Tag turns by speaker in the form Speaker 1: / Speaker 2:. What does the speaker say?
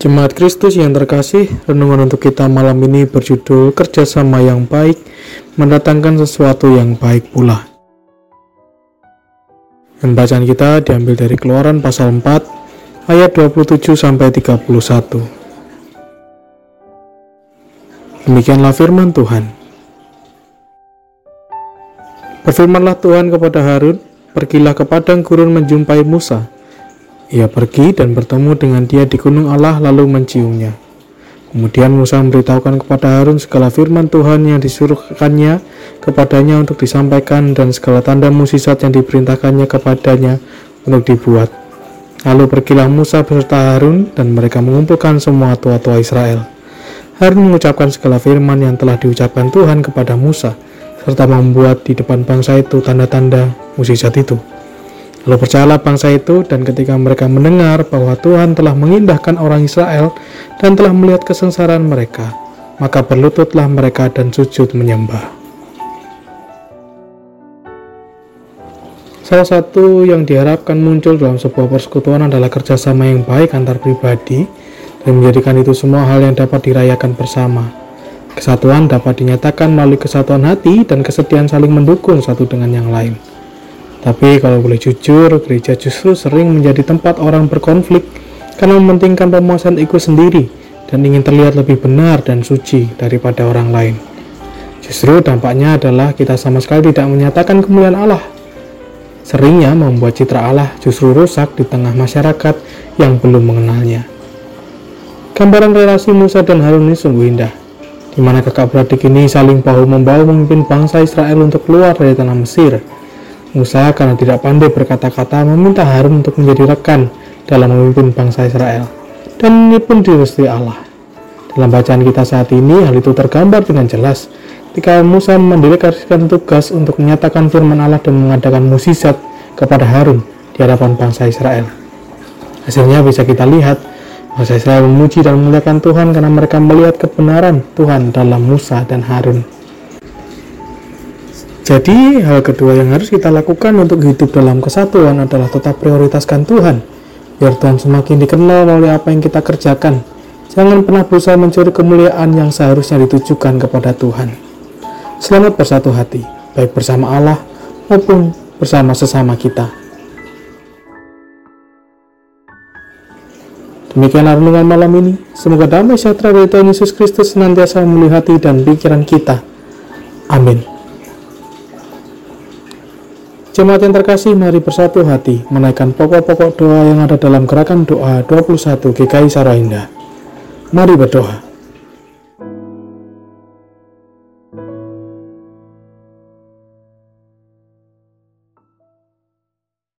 Speaker 1: Jemaat Kristus yang terkasih, renungan untuk kita malam ini berjudul Kerjasama yang Baik mendatangkan sesuatu yang baik pula. Dan bacaan kita diambil dari keluaran pasal 4 ayat 27 sampai 31. Demikianlah firman Tuhan. Berfirmanlah Tuhan kepada Harun, pergilah ke padang gurun menjumpai Musa ia pergi dan bertemu dengan dia di gunung Allah lalu menciumnya. Kemudian Musa memberitahukan kepada Harun segala firman Tuhan yang disuruhkannya kepadanya untuk disampaikan dan segala tanda musisat yang diperintahkannya kepadanya untuk dibuat. Lalu pergilah Musa beserta Harun dan mereka mengumpulkan semua tua-tua Israel. Harun mengucapkan segala firman yang telah diucapkan Tuhan kepada Musa, serta membuat di depan bangsa itu tanda-tanda musisat itu. Lalu percayalah bangsa itu dan ketika mereka mendengar bahwa Tuhan telah mengindahkan orang Israel dan telah melihat kesengsaraan mereka, maka berlututlah mereka dan sujud menyembah. Salah satu yang diharapkan muncul dalam sebuah persekutuan adalah kerjasama yang baik antar pribadi dan menjadikan itu semua hal yang dapat dirayakan bersama. Kesatuan dapat dinyatakan melalui kesatuan hati dan kesediaan saling mendukung satu dengan yang lain. Tapi kalau boleh jujur, gereja justru sering menjadi tempat orang berkonflik karena mementingkan pemuasan ego sendiri dan ingin terlihat lebih benar dan suci daripada orang lain. Justru dampaknya adalah kita sama sekali tidak menyatakan kemuliaan Allah. Seringnya membuat citra Allah justru rusak di tengah masyarakat yang belum mengenalnya. Gambaran relasi Musa dan Harun ini sungguh indah, di mana kakak beradik ini saling bahu-membahu memimpin bangsa Israel untuk keluar dari tanah Mesir Musa karena tidak pandai berkata-kata meminta Harun untuk menjadi rekan dalam memimpin bangsa Israel. Dan ini pun direstui Allah. Dalam bacaan kita saat ini, hal itu tergambar dengan jelas ketika Musa mendelegasikan tugas untuk menyatakan firman Allah dan mengadakan musisat kepada Harun di hadapan bangsa Israel. Hasilnya bisa kita lihat, bangsa Israel memuji dan memuliakan Tuhan karena mereka melihat kebenaran Tuhan dalam Musa dan Harun. Jadi, hal kedua yang harus kita lakukan untuk hidup dalam kesatuan adalah tetap prioritaskan Tuhan, biar Tuhan semakin dikenal oleh apa yang kita kerjakan. Jangan pernah berusaha mencuri kemuliaan yang seharusnya ditujukan kepada Tuhan. Selamat bersatu hati, baik bersama Allah maupun bersama sesama kita. Demikianlah renungan malam ini. Semoga damai sejahtera dari Tuhan Yesus Kristus senantiasa memenuhi hati dan pikiran kita. Amin. Jemaat yang terkasih, mari bersatu hati menaikkan pokok-pokok doa yang ada dalam gerakan doa 21 GKI Sarahinda. Mari berdoa.